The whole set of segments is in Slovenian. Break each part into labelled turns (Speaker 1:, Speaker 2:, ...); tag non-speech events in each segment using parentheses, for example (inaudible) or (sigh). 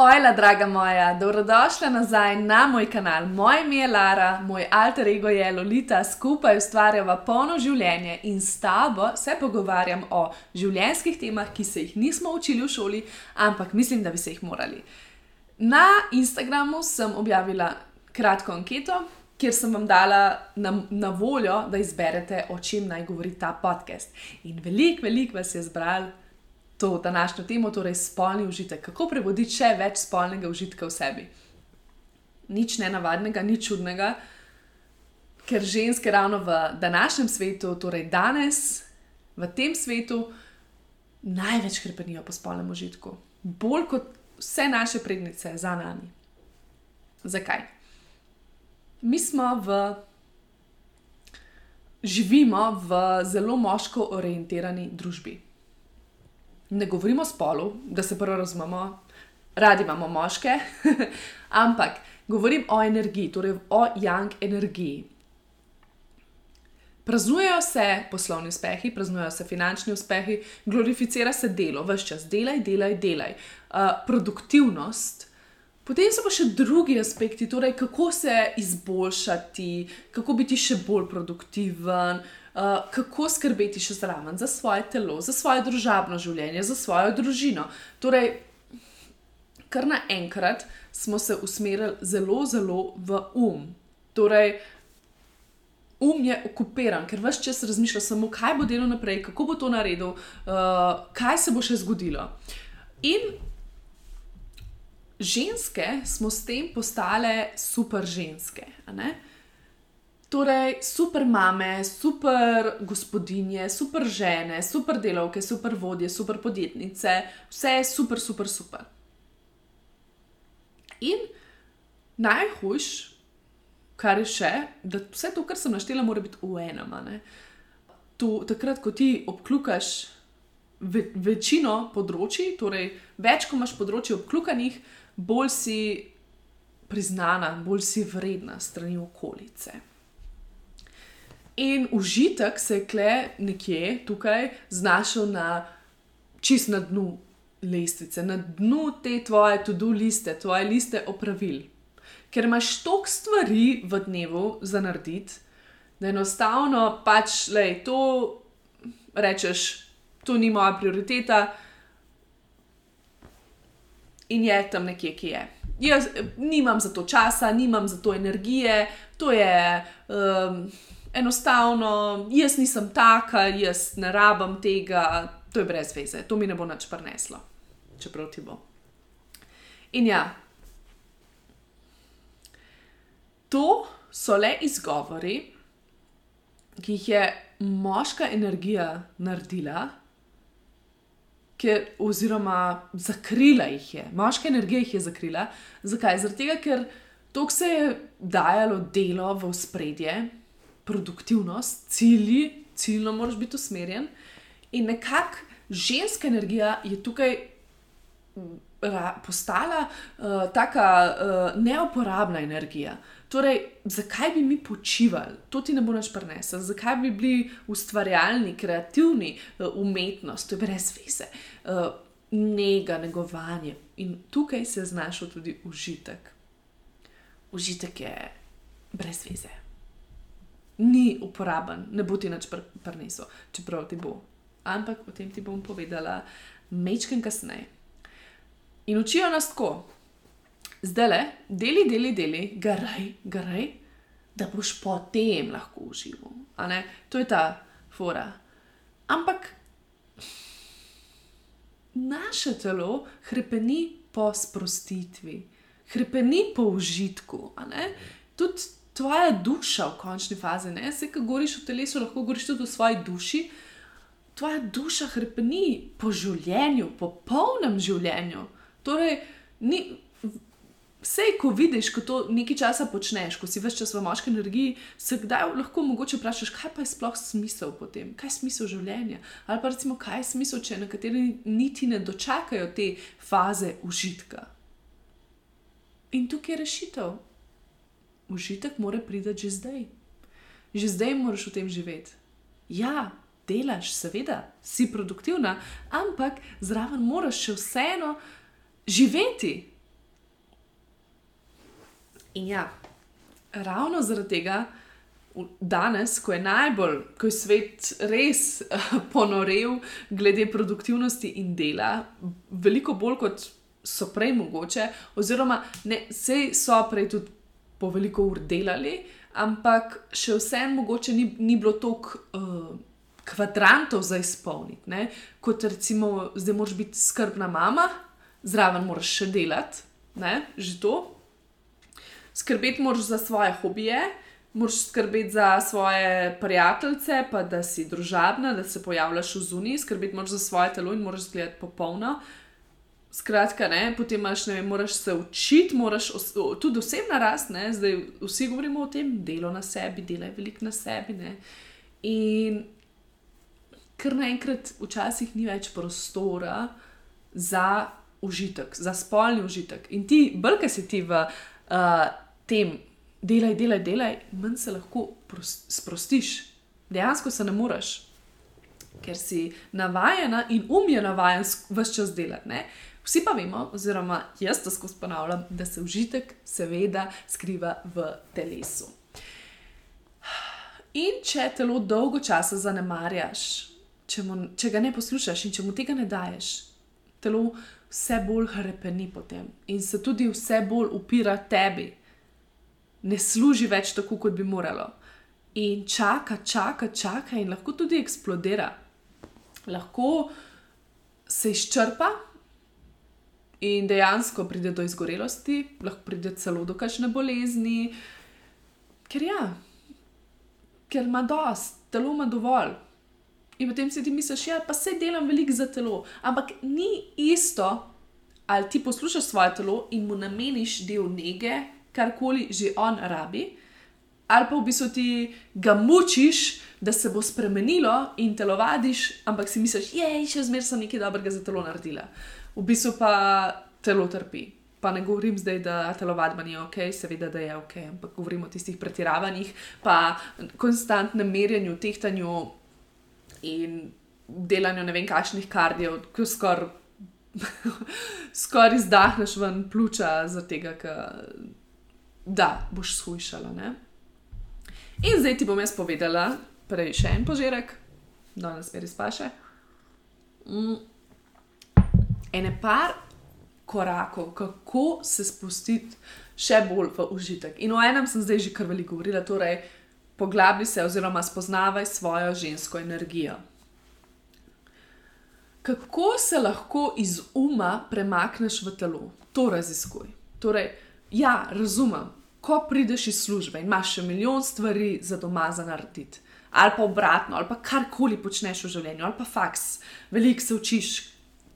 Speaker 1: Ojla, draga moja, dobrodošla nazaj na moj kanal. Moje ime je Lara, moj alter ego je Lolita, skupaj ustvarjava polno življenje in s tabo se pogovarjam o življenjskih temah, ki se jih nismo učili v šoli, ampak mislim, da bi se jih morali. Na Instagramu sem objavila kratko anketo, kjer sem vam dala na, na voljo, da izberete, o čem naj govori ta podcast. In veliko, veliko vas je zbralo to današnjo temo, torej spolni užitek, kako prebuditi še več spolnega užitka v sebi. Nič ne navadnega, nič čudnega, ker ženske ravno v današnjem svetu, torej danes, v tem svetu, največ krepenijo po spolnem užitku. Bolj kot vse naše prednice za nami. Zakaj? Mi smo v. Živimo v zelo moško orientirani družbi ne govorimo o spolu, da se prvo razumemo, radi imamo moške, (laughs) ampak govorim o energiji, torej o young energiji. Praznujejo se poslovni uspehi, praznujejo se finančni uspehi, glorificira se delo, vse čas delaj, delaj, delaj. Uh, produktivnost. Potem so pa še drugi aspekti, torej kako se izboljšati, kako biti še bolj produktiven, uh, uh, kako skrbeti še zraven za svoje telo, za svoje družabno življenje, za svojo družino. Torej, kar naenkrat smo se usmerili zelo, zelo v um. Torej, um je okupiran, ker vse čas razmišlja samo, kaj bo delo naprej, kako bo to naredil, uh, kaj se bo še zgodilo. In ženske smo s tem postale super ženske. Torej, super mame, super gospodinje, super žene, super delavke, super vodje, super podjetnice, vse je super, super, super. In najhujš, kar je še, da vse to, kar sem naštela, mora biti v enem. Tu, takrat, ko ti obklukaš ve, večino področji, torej več, ko imaš področji obklukanih, bolj si priznana, bolj si vredna strani okolice. In užitek se je kle nekje tukaj znašel na čist na dnu lestvice, na dnu te tvoje to-do liste, tvoje liste opravil. Ker imaš toliko stvari v dnevu za narediti, da enostavno pač, lej, to rečeš, to ni moja prioriteta in je tam nekje, ki je. Jaz nimam za to časa, nimam za to energije, to je. Um, enostavno, jaz nisem taka, jaz ne rabim tega, to je brez veze, to mi ne bo nič preneslo, čeprav ti bo. In ja, to so le izgovori, ki jih je moška energija naredila. Ker, oziroma, zakrila jih je, moška energija jih je zakrila. Zakaj? Zato, ker to se je dajalo delo v spredje, produktivnost, cilji, ciljno moraš biti usmerjen. In nekako ženska energija je tukaj ra, postala uh, tako uh, neuporabna energija. Torej, zakaj bi mi počivali, to ti ne bo več prenesel, zakaj bi bili ustvarjalni, kreativni, uh, umetnost, to je brez veze, uh, nega, negovanje. In tukaj se je znašel tudi užitek. Užitek je brez veze ni uporaben, ne bo ti nič prinesel, čeprav ti bo. Ampak o tem ti bom povedala mečken kasneje. In učijo nas tako, zdaj le, deli, deli, deli, garaj, garaj, da boš potem lahko užival. To je ta fora. Ampak naše telo hrepeni po sprostitvi, hrepeni po užitku. Tudi tvoja duša v končni fazi, ne se, ki govoriš o telesu, lahko govoriš tudi o svoji duši. Tvoja duša hrpeni po življenju, po polnem življenju. Torej, ni, Sej, ko vidiš, ko to nekaj časa počneš, ko si več čas v moški energiji, se kdaj lahko mogoče vprašaš, kaj pa je sploh smisel potem, kaj je smisel življenja. Ali pa recimo, kaj je smisel, če nekateri niti ne dočakajo te faze užitka. In tukaj je rešitev. Užitek mora priti že zdaj. Že zdaj moraš v tem živeti. Ja, delaš, seveda, si produktivna, ampak zraven moraš še vseeno živeti. In ja, ravno zaradi tega, danes, ko je najbolj, ko je svet res uh, ponorel glede produktivnosti in dela, veliko bolj kot so prej mogoče, oziroma ne, sej so prej tudi po veliko ur delali, ampak še vseeno mogoče ni, ni bilo toliko. Uh, Kvadrantov za izpolniti, ne? kot recimo, zdaj moraš biti skrbna mama, zraven moraš še delati, ne? že to, skrbeti moraš za svoje hobije, moraš skrbeti za svoje prijatelje, pa da si družabna, da se pojavljaš v zuniji, skrbeti moraš za svoje telo in moraš izgledati popolno. Skratka, ne, potem imaš, ne moraš se učiti, moraš tudi osebna rast, ne, zdaj vsi govorimo o tem, delo na sebi, delo je veliko na sebi. Ne, in ker naenkrat včasih ni več prostora za užitek, za spolni užitek. In ti, brke si ti v uh, tem, delaj, delaj, delaj, manj se lahko sprostiš. Dejansko se ne moreš, ker si navajena in um je navajen vse čas delati. Vsi pa vemo, oziroma jaz to skozi ponavljam, da se užitek seveda skriva v telesu. In če telo dolgo časa zanemarjaš, če, mu, če ga ne poslušaš in če mu tega ne daješ, telo vse bolj hrepeni potem in se tudi vse bolj upira tebi ne služi več tako, kot bi moralo. In čaka, čaka, čaka, in lahko tudi eksplodira. Lahko se izčrpa in dejansko pride do izgorelosti, lahko pride celo do kakšne bolezni, ker ja, ker ima dost, telo ima dovolj. In potem si ti misliš, ja, pa se delam veliko za telo, ampak ni isto, ali ti poslušaš svoje telo in mu nameniš del nege, karkoli že on rabi, ali pa v bistvu ti ga mučiš, da se bo spremenilo in telovadiš, ampak si misliš, je še zmeraj sem nekaj dobrega za telo naredila. V bistvu pa telo trpi. Pa ne govorim zdaj, da telovadba ni ok, seveda, da je ok, ampak govorim o tistih pretiravanjih, pa konstantnem merjenju, tehtanju in delanju ne vem, kakšnih kardijev, ki skoraj (laughs) skor izdahneš ven zaradi tega, ker da boš shujšala. Ne? In zdaj ti bom jaz povedala, prej še en požirek, da nas res paše. Mm. Ene par korakov, kako se spustiti še bolj v užitek. In o enem sem zdaj že kar veliko govorila, torej poglabi se oziroma spoznavaj svojo žensko energijo. Kako se lahko iz uma premakneš v telo? To raziskuj. Torej, ja, razumem, ko prideš iz službe in imaš še milijon stvari za doma za narediti, ali pa obratno, ali pa karkoli počneš v življenju, ali pa faks, veliko se učiš,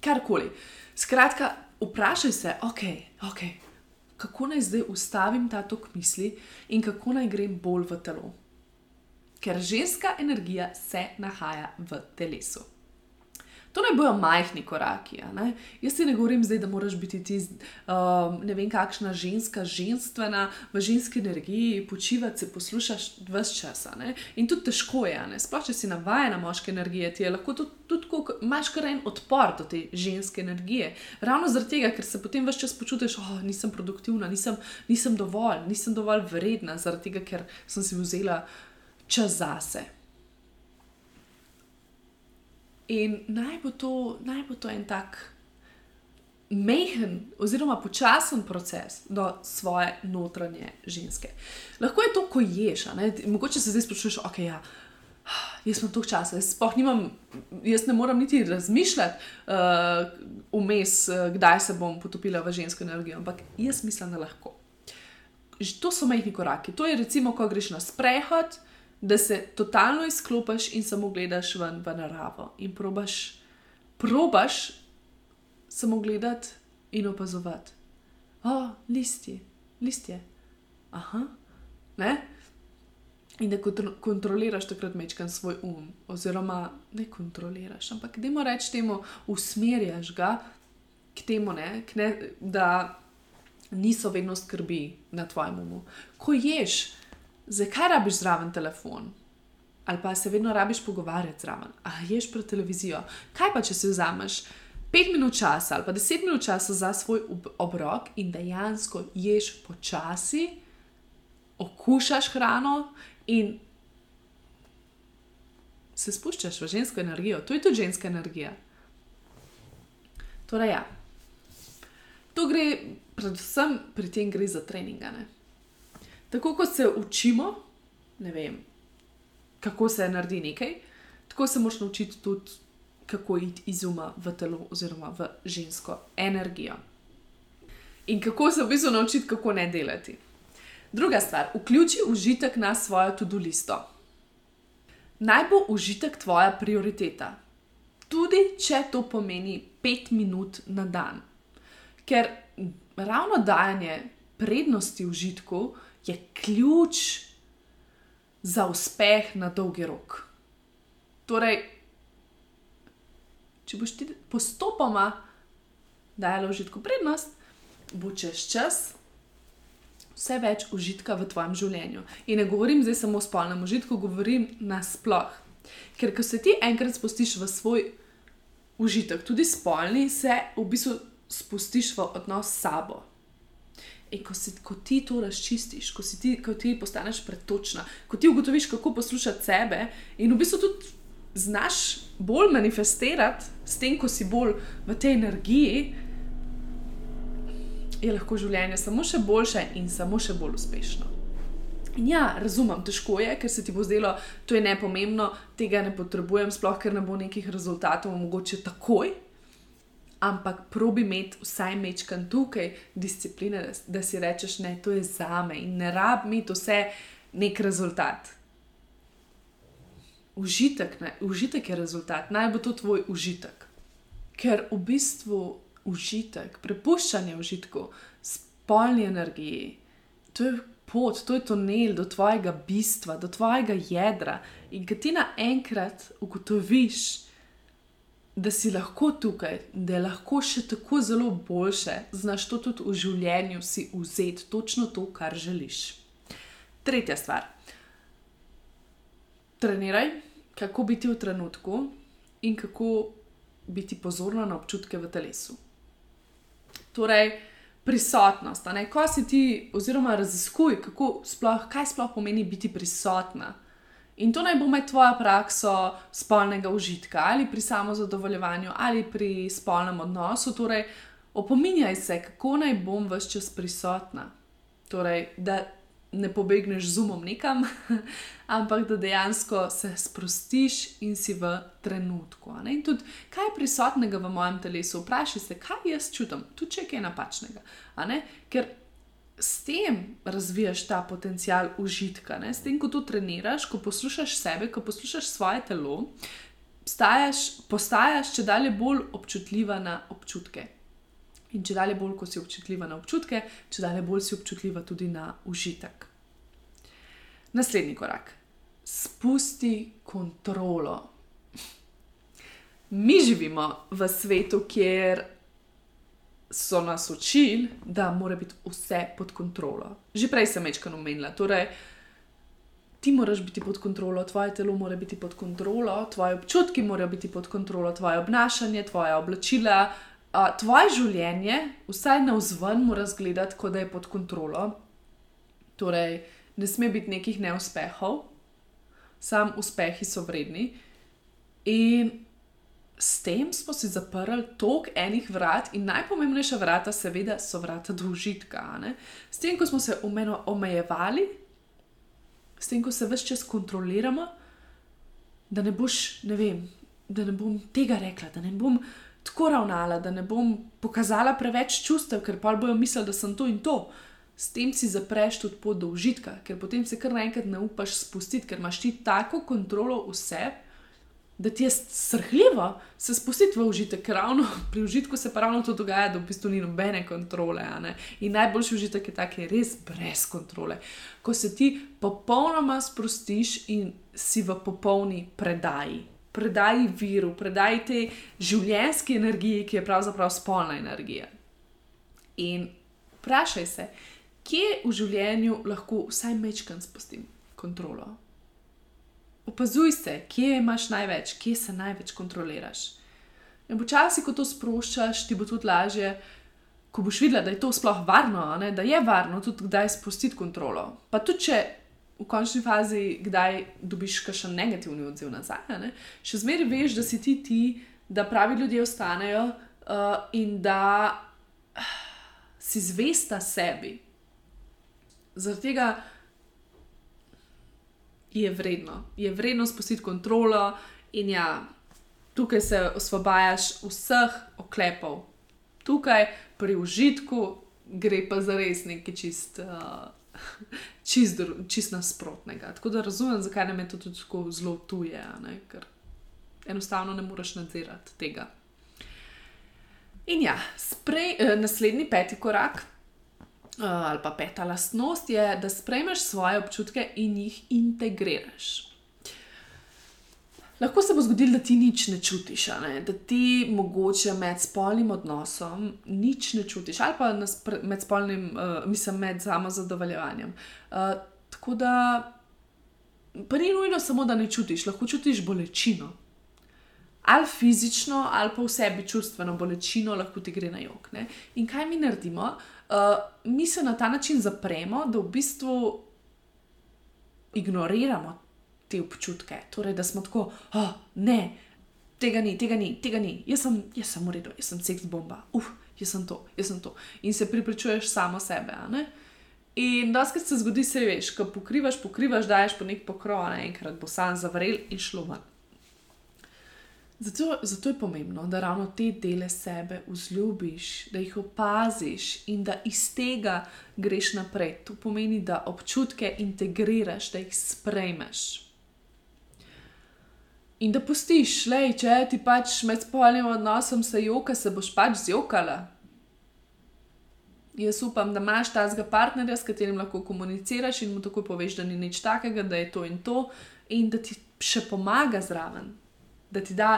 Speaker 1: karkoli. Skratka, vprašaj se, ok, ok, kako naj zdaj ustavim ta tok misli in kako naj grem bolj v telo. Ker ženska energija se nahaja v telesu. To ne bojo majhni koraki. Jaz ti ne govorim zdaj, da moraš biti ti, um, ne vem, kakšna ženska, ženstvena, v ženski energiji, počivati se, poslušaš vse čas. In tudi težko je, sploh če si navajen na moške energije, ti je lahko tudi, tudi ko imaš kar en odpor do te ženske energije. Ravno zaradi tega, ker se potem vse čas počutiš, da oh, nisem produktivna, nisem, nisem dovolj, nisem dovolj vredna, zaradi tega, ker sem si vzela čas zase. In naj bo to, naj bo to en tak mehen, oziroma počasen proces do svoje notranje ženske. Lahko je to, ko ješ, mogoče se zdaj sprašuješ, ok, ja. (sighs) Jaz sem toliko časa, jaz, nimam, jaz ne morem niti razmišljati, uh, vmes, uh, kdaj se bom potopila v žensko energijo, ampak jaz mislim, da lahko. To so majhni koraki. To je recimo, ko greš na sprehod, uh, da se totalno izklopiš in samo gledaš ven v naravo in probaš, probaš samo gledati in opazovati. o, listi, listje. Aha, ne. In da kontro kontroliraš takrat mečkan svoj um, oziroma ne kontroliraš, ampak da mu rečeš temu, usmerjaš ga k temu, ne, k ne, da niso vedno skrbi na tvojem umu. Ko ješ, zakaj rabiš zraven telefon? Ali pa se vedno rabiš pogovarjati zraven, a ješ pred televizijo. Kaj pa, če si vzameš pet minut časa ali pa deset minut časa za svoj obrok in dejansko ješ počasi, okušaš hrano in se spuščaš v žensko energijo. To je tudi ženska energija. Torej, ja. To gre, predvsem pri tem gre za treninge. Tako kot se učimo, ne vem, kako se naredi nekaj, tako se moraš naučiti tudi, kako iti iz uma v telo oziroma v žensko energijo. In kako se v bistvu naučiti, kako ne delati. Druga stvar, vključi užitek na svojo to-do listo. Naj bo užitek tvoja prioriteta, tudi če to pomeni pet minut na dan. Ker ravno dajanje prednosti užitku je ključ za uspeh na dolgi rok. Torej, če boš ti postopoma dajala užitku prednost, bo čez čas vse več užitka v tvojem življenju. In ne govorim zdaj samo o spolnem užitku, govorim nasploh. Ker ko se ti enkrat spustiš v svoj užitek, tudi spolni, se v bistvu spustiš v odnos s sabo. In ko, si, ko ti to razčistiš, ko, ti, ko ti postaneš pretočna, ko ti ugotoviš, kako poslušati sebe, in v bistvu tudi znaš bolj manifestirati s tem, ko si bolj v tej energiji, je lahko življenje samo še boljše in samo še bolj uspešno. In ja, razumem, težko je, ker se ti bo zdelo, da je nepomembno, tega ne potrebujem, sploh ker ne bo nekih rezultatov, mogoče takoj. Ampak probi imeti vsaj mečkan tukaj discipline, da, da si rečeš, ne, to je za me in ne rabi imeti vse nek rezultat. Užitek, ne, užitek je rezultat, naj bo to tvoj užitek. Ker v bistvu užitek, prepuščanje užitku, spolni energiji. To je pot, to je tunel do tvojega bistva, do tvojega jedra. In ki ti naenkrat ugotoviš, da si lahko tukaj, da je lahko še tako zelo boljše, znaš to tudi v življenju si vzeti točno to, kar želiš. Tretja stvar. Treniraj, kako biti v trenutku in kako biti pozorna na občutke v telesu. Torej, prisotnost. Ko si ti, oziroma raziskuj, sploh, kaj sploh pomeni biti prisotna. In to naj bo med tvojo prakso spolnega užitka, ali pri samozadovoljevanju, ali pri spolnem odnosu. Torej, opominjaj se, kako naj bom vse čas prisotna. Torej, da ne pobegneš z umom nekam, (laughs) ampak da dejansko se sprostiš in si v trenutku. In tudi, kaj je prisotnega v mojem telesu, vprašaj se, kaj jaz čutim, tudi če je kaj napačnega. Ker s tem razvijaš ta potencial užitka, ne? s tem, ko to treniraš, ko poslušaš sebe, ko poslušaš svoje telo, stajaš, postajaš če dalje bolj občutljiva na občutke. In če dalje bolj, ko si občutljiva na občutke, če dalje bolj si občutljiva tudi na užitek. Naslednji korak. Spusti kontrolo. Mi živimo v svetu, kjer so nas učili, da mora biti vse pod kontrolo. Že prej sem večkrat omenila. Torej, ti moraš biti pod kontrolo, tvoje telo mora biti pod kontrolo, tvoje občutki morajo biti pod kontrolo, tvoje obnašanje, tvoje oblačila, uh, tvoje življenje, vsaj na vzven, mora izgledati, kot da je pod kontrolo. Torej, ne sme biti nekih neuspehov, sam uspehi so vredni. In s tem smo si zaprli tok enih vrat, in najpomembnejša vrata, seveda, so vrata do užitka. S tem, ko smo se omejevali, s tem, ko se vse čas kontroliramo, da ne boš, ne vem, da ne bom tega rekla, da ne bom tako ravnala, da ne bom pokazala preveč čustev, ker pa bojo mislili, da sem to in to. S tem si zapreš tudi pot do užitka, ker potem se kar naenkrat ne upaš spustiti, ker imaš ti tako kontrolo vse, da ti je srhljivo se spustiti v užitek, ker ravno (laughs) pri užitku se pa ravno to dogaja, da v bistvu ni nobene kontrole. In najboljši užitek je ta, ki je res brez kontrole. Ko se ti popolnoma sprostiš in si v popolni predaji. Predaj viru, predaj te življenjske energije, ki je pravzaprav spolna energija. In vprašaj se, kje v življenju lahko vsaj mečkam spustim kontrolo. Opazuj se, kje imaš največ, kje se največ kontroliraš. In počasi, ko to sproščaš, ti bo tudi lažje, ko boš videla, da je to sploh varno, ne? da je varno tudi kdaj spustiti kontrolo. Pa tudi, če v končni fazi kdaj dobiš kakšen negativni odziv nazaj, ne? še zmeraj veš, da si ti ti, da pravi ljudje ostanejo uh, in da uh, si zvesta sebi. Zaradi tega je vredno, je vredno spustiti kontrolo in ja, tukaj se osvobajaš vseh oklepov. Tukaj pri užitku gre pa za res nekaj čist, uh, (laughs) čist, čist nasprotnega. Tako da razumem, zakaj nam je to tudi tako zelo tuje, ne? ker enostavno ne moreš nadzirati tega. In ja, sprej, uh, naslednji peti korak ali pa peta lastnost je, da sprejmeš svoje občutke in jih integriraš. Lahko se bo zgodilo, da ti nič ne čutiš, ne? da ti mogoče med spolnim odnosom nič ne čutiš, ali pa med spolnim, uh, mislim, med samozadovoljevanjem. Uh, tako da, ni nujno samo, da ne čutiš, lahko čutiš bolečino. Ali fizično, ali pa v sebi čustveno bolečino, lahko ti gre na jog. Ne? In kaj mi naredimo? Uh, mi se na ta način zapremo, da v bistvu ignoriramo te občutke. Torej, da smo tako, oh, ne, tega ni, tega ni, tega ni, jaz sem, jaz sem v redu, jaz sem seks bomba, uf, jaz sem to, jaz sem to. In se pripričuješ samo sebe. In da se zgodi, se veš, ko pokrivaš, pokrivaš, daješ po nek pokrov, naenkrat bo sam zavrel in šlo ven. Zato, zato je pomembno, da ravno te dele sebe vzljubiš, da jih opaziš in da iz tega greš naprej. To pomeni, da občutke integriraš, da jih sprejmeš. In da pustiš, le, če ti pač med spolnim odnosom se joka, se boš pač zjokala. Jaz upam, da imaš tazga partnerja, s katerim lahko komuniciraš in mu tako poveš, da ni nič takega, da je to in to, in da ti še pomaga zraven da ti da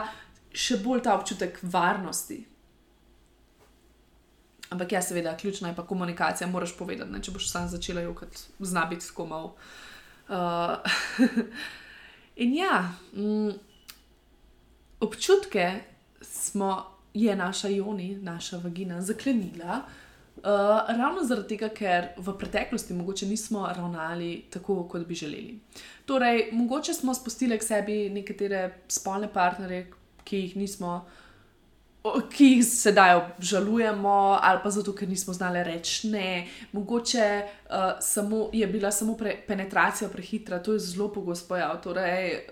Speaker 1: še bolj ta občutek varnosti. Ampak ja, seveda, ključna je pa komunikacija, moraš povedati, ne? če boš sam začela jokati, zna biti tako mal. Uh, (laughs) in ja, mm, občutke smo, je naša joni, naša vagina zaklenila. Uh, ravno zaradi tega, ker v preteklosti mogoče nismo ravnali tako, kot bi želeli. Torej, mogoče smo spustili k sebi nekatere spolne partnerje, ki jih nismo, ki jih sedaj obžalujemo, ali pa zato, ker nismo znali reči ne. Mogoče uh, samo, je bila samo pre, penetracija prehitra, to je zelo pogosto pojav. Torej,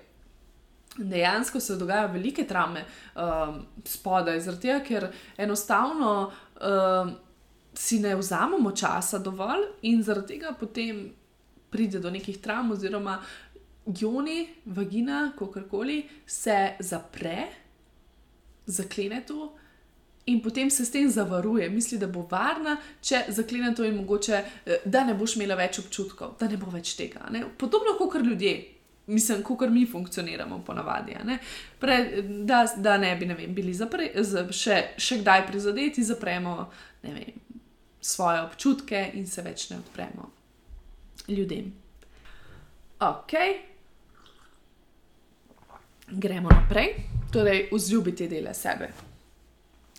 Speaker 1: dejansko se dogajajo velike traume um, spodaj, zaradi tega, ker enostavno. Um, Si ne vzamemo časa dovolj, in zaradi tega potem pride do nekih travm, oziroma joni, vagina, kako koli se zapre, zaklene to in potem se s tem zavaruje, misli, da bo varna, če zaklene to in mogoče, eh, da ne boš imela več občutkov, da ne bo več tega. Ne? Podobno kot ljudje. Mislim, kot mi funkcioniramo, ponavadi. Pre, da, da ne bi ne vem, bili zapre, še, še kdaj prizadeti, zapremo vem, svoje občutke in se več ne odpremo ljudem. Ok, gremo naprej. Torej, vzljubiti dele sebe,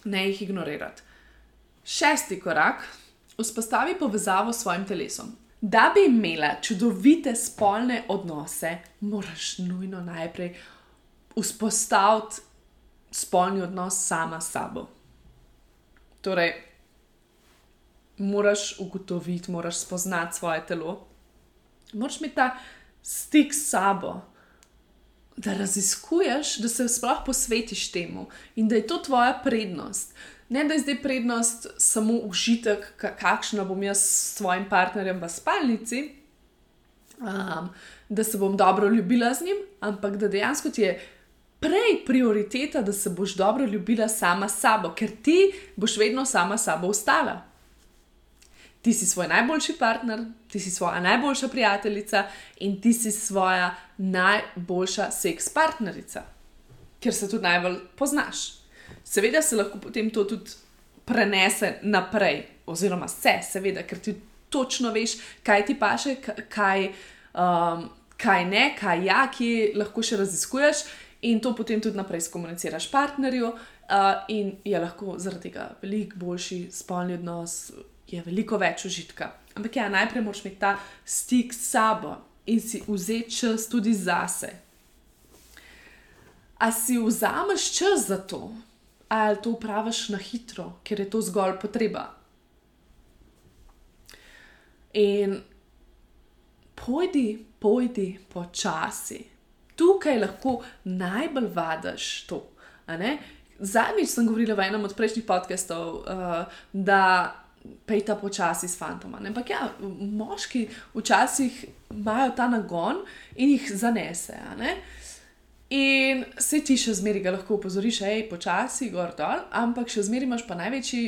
Speaker 1: ne jih ignorirati. Šesti korak: vzpostavi povezavo s svojim telesom. Da bi imela čudovite spolne odnose, moraš nujno najprej vzpostaviti spolni odnos sama s sabo. Torej, moraš ugotoviti, moraš spoznati svoje telo, moraš imeti ta stik s sabo da raziskuješ, da se sploh posvetiš temu in da je to tvoja prednost. Ne da je zdaj prednost samo užitek, kakšno bom jaz s svojim partnerjem v spalnici, um, da se bom dobro ljubila z njim, ampak da dejansko ti je prej prioriteta, da se boš dobro ljubila sama s sabo, ker ti boš vedno sama s sabo ostala. Ti si svoj najboljši partner, ti si svoja najboljša prijateljica in ti si svoja najboljša seks partnerica, ker se tudi najbolj poznaš. Seveda se lahko potem to tudi prenese naprej, oziroma se, seveda, ker ti točno veš, kaj ti paše, kaj, um, kaj ne, kaj ja, ki lahko še raziskuješ in to potem tudi naprej skomuniciraš partnerju, uh, in je lahko zaradi tega veliko boljši spolni odnos, je veliko več užitka. Ampak ja, najprej moraš imeti ta stik s sabo in si vzeti čas tudi zase. A si vzameš čas za to, ali to upraviš na hitro, ker je to zgolj potreba. In pojdi, pojdi počasi tukaj lahko najbolj vadiš to. Zadnjič sem govorila v enem od prejšnjih podkastov, uh, da pejta počasi s fantoma. Ampak ja, moški včasih imajo ta nagon in jih zanese. In se ti še zmeri ga lahko upozoriš, hej, počasi, gor dol, ampak še zmeri imaš pa največji,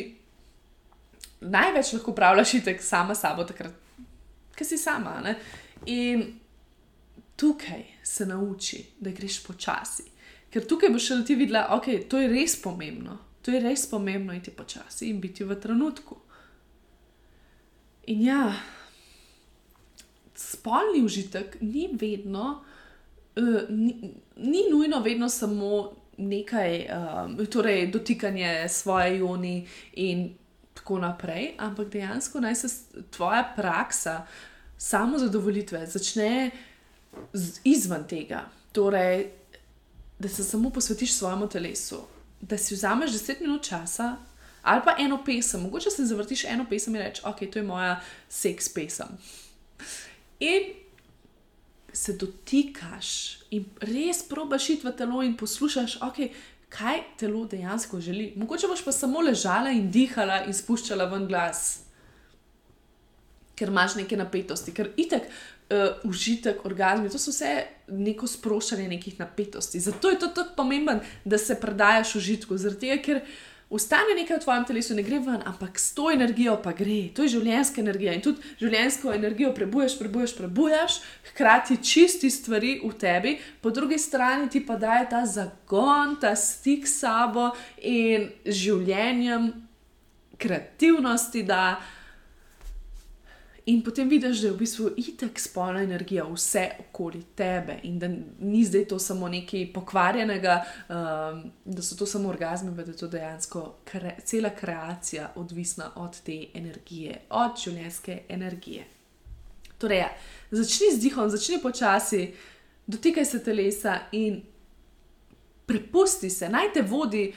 Speaker 1: največ lahko upravljaš itek sama sabo, takrat, ker si sama. Ne? In tukaj se nauči, da greš počasi. Ker tukaj boš šele ti videla, okay, to je res pomembno. To je res pomembno iti počasi in biti v trenutku. In ja, spolni užitek ni vedno, uh, ni, ni nujno vedno samo nekaj, uh, torej dotikanje svoje joni in tako naprej, ampak dejansko naj se tvoja praksa samo zadovoljitve začne izven tega. Torej, da se samo posvetiš svojemu telesu, da si vzameš 10 minut časa ali pa eno pesem, mogoče se zavrtiš eno pesem in rečeš, ok, to je moja seks pesem. In se dotikaš in res probaš iti v telo in poslušaš, ok. Kaj telo dejansko želi? Mogoče boš pa samo ležala in dihala in spuščala ven glas, ker imaš neke napetosti, ker itek uh, užitek, orgasmi, to so vse neko sproščanje nekih napetosti. Zato je to tako pomembno, da se predajaš užitku, tega, ker ustane nekaj v tvojem telesu, ne gre ven, ampak s to energijo pa gre. To je življenjska energija in tudi življenjsko energijo prebujaš, prebujaš, prebujaš, hkrati čisti stvari v tebi, po drugi strani ti pa daje ta zagon, ta stik s sabo in življenjem, kreativnosti. Da, In potem vidiš, da je v bistvu itek spolna energija vse okoli tebe in da ni zdaj to samo nekaj pokvarjenega, um, da so to samo orgasmi, ampak da je to dejansko kre cela kreacija odvisna od te energije, od življenjske energije. Torej, ja, začni z dihom, začni počasi, dotikaj se telesa in prepusti se, naj te vodi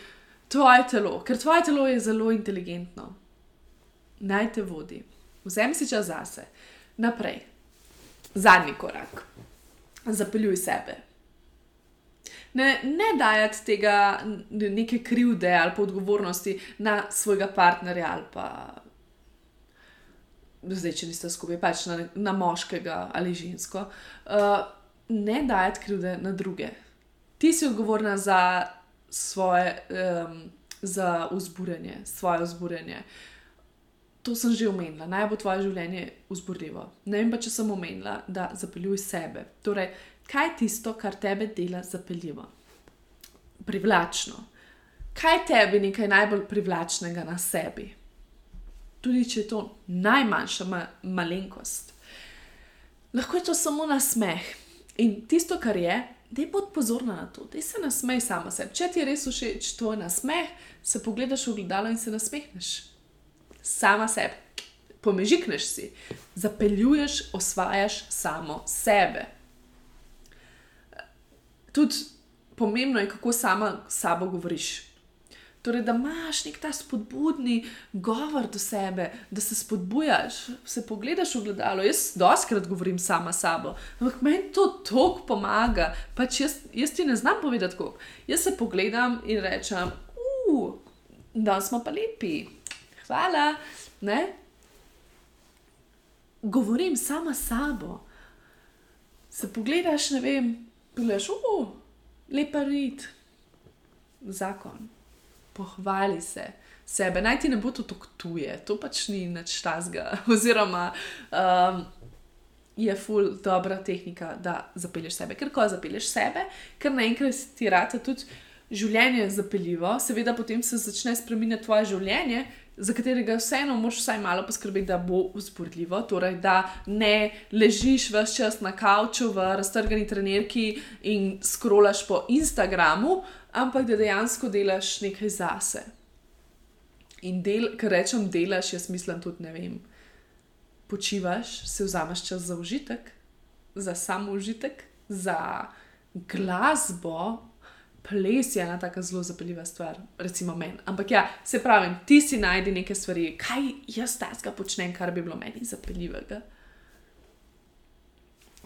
Speaker 1: tvoje telo, ker tvoje telo je zelo inteligentno. Naj te vodi vzemi si čas zase. Naprej, zadnji korak, zapeljuj sebe. Ne, ne dajati tega neke krivde ali pa odgovornosti na svojega partnerja ali pa zdaj, če niste skupaj, pač na, na moškega ali žensko. Uh, ne dajati krivde na druge. Ti si odgovorna za svoje, um, za vzburjanje, svoje vzburjanje. Uh, to sem že omenila, naj bo tvoje življenje vzburljivo. Ne vem pa, če sem omenila, da zapeljuj sebe. Torej, kaj je tisto, kar tebe dela zapeljivo? Privlačno. Kaj je tebi nekaj najbolj privlačnega na sebi? Tudi če je to najmanjša ma malenkost. Lahko je to samo nasmeh. In tisto, kar je, da je bod pozorna na to, da se nasmej sama sebi. Če ti je res všeč tvoj nasmeh, se pogledaš v gledalo in se nasmehneš sama sebi, pomežikneš si, zapeljuješ, osvajaš samo sebe. Tudi pomembno je, kako sama s sabo govoriš. Torej, da imaš nek ta spodbudni govor do sebe, da se spodbujaš, se pogledaš v gledalo. Jaz doskrat govorim sama s sabo, ampak meni to toliko pomaga. Pač jaz, jaz ti ne znam povedati, kako. Jaz se pogledam in rečem, da smo pa lepi, hvala. Ne? Govorim sama sabo. Se pogledaš, ne vem, pogledaš, uh, lepa rit, zakon, pohvali se. Sebe, naj ti ne bo to tuje, to pač ni nič tazga. (laughs) Oziroma, um, je ful dobra tehnika, da zapelješ sebe. Ker ko zapelješ sebe, ker naenkrat ti rata tudi življenje zapeljivo, seveda potem se začne spremenjati tvoje življenje, za katerega vseeno moš vsaj malo poskrbeti, da bo usporedljivo. Torej, da ne ležiš vse čas na kavču v raztrgani trenerki in skrolaš po Instagramu, ampak da dejansko delaš nekaj zase. In del, kar rečem, delaš, jaz mislim tudi ne vem počivaš, si vzameš čas za užitek, za samo užitek, za glasbo. Ples je ena tako zelo zapeljiva stvar, recimo meni. Ampak ja, se pravi, ti si najdi neke stvari, kaj jaz tajska počnem, kar bi bilo meni zapeljivega.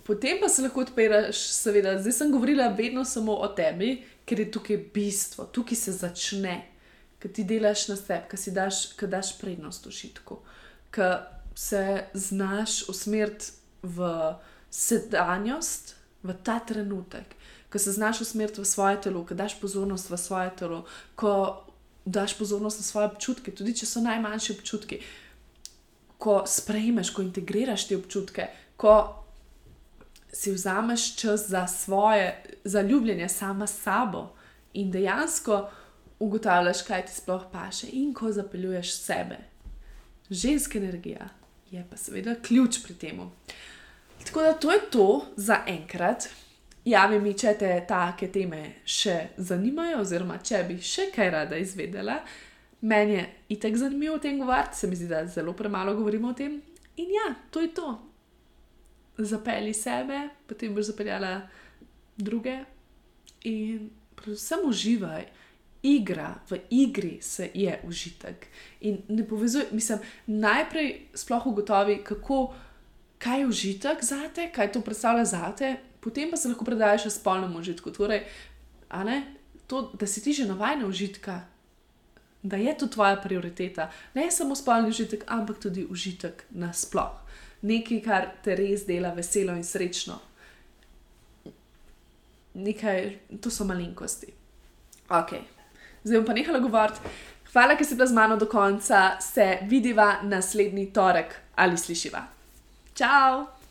Speaker 1: Potem pa se lahko odpiraš, seveda, zdaj sem govorila vedno samo o tebi, ker je tukaj bistvo, tukaj se začne, ker ti delaš na sebi, ker si daš, daš prednost užitku, ker se znaš usmeriti v sedanjost, v ta trenutek, ko se znaš usmeriti v svoje telo, ko daš pozornost v svoje telo, ko daš pozornost na svoje občutke, tudi če so najmanjši občutki, ko sprejmeš, ko integriraš te občutke, ko si vzameš čas za svoje zaljubljenje sama s sabo in dejansko ugotavljaš, kaj ti sploh paše in ko zapeljuješ sebe. Ženska energija je pa seveda ključ pri tem. Tako da to je to za enkrat. Javi mi, če te take teme še zanimajo, oziroma če bi še kaj rada izvedela. Meni je itek zanimivo o tem govoriti, se mi zdi, da zelo premalo govorimo o tem. In ja, to je to. Zapeli sebe, potem boš zapeljala druge in predvsem uživaj igra, v igri se je užitek. In ne povezuje, mislim, najprej sploh ugotovi, kako, kaj je užitek za te, kaj to predstavlja za te, potem pa se lahko predajaš s polnim užitkom. Torej, to, da si ti že navaden užitka, da je to tvoja prioriteta. Ne samo spolni užitek, ampak tudi užitek nasploh. Nekaj, kar te res dela veselo in srečno. Nekaj, to so malenkosti. Okay zdaj bom pa nehala govoriti. Hvala, ker si bila z mano do konca, se vidiva naslednji torek ali slišiva. Ciao!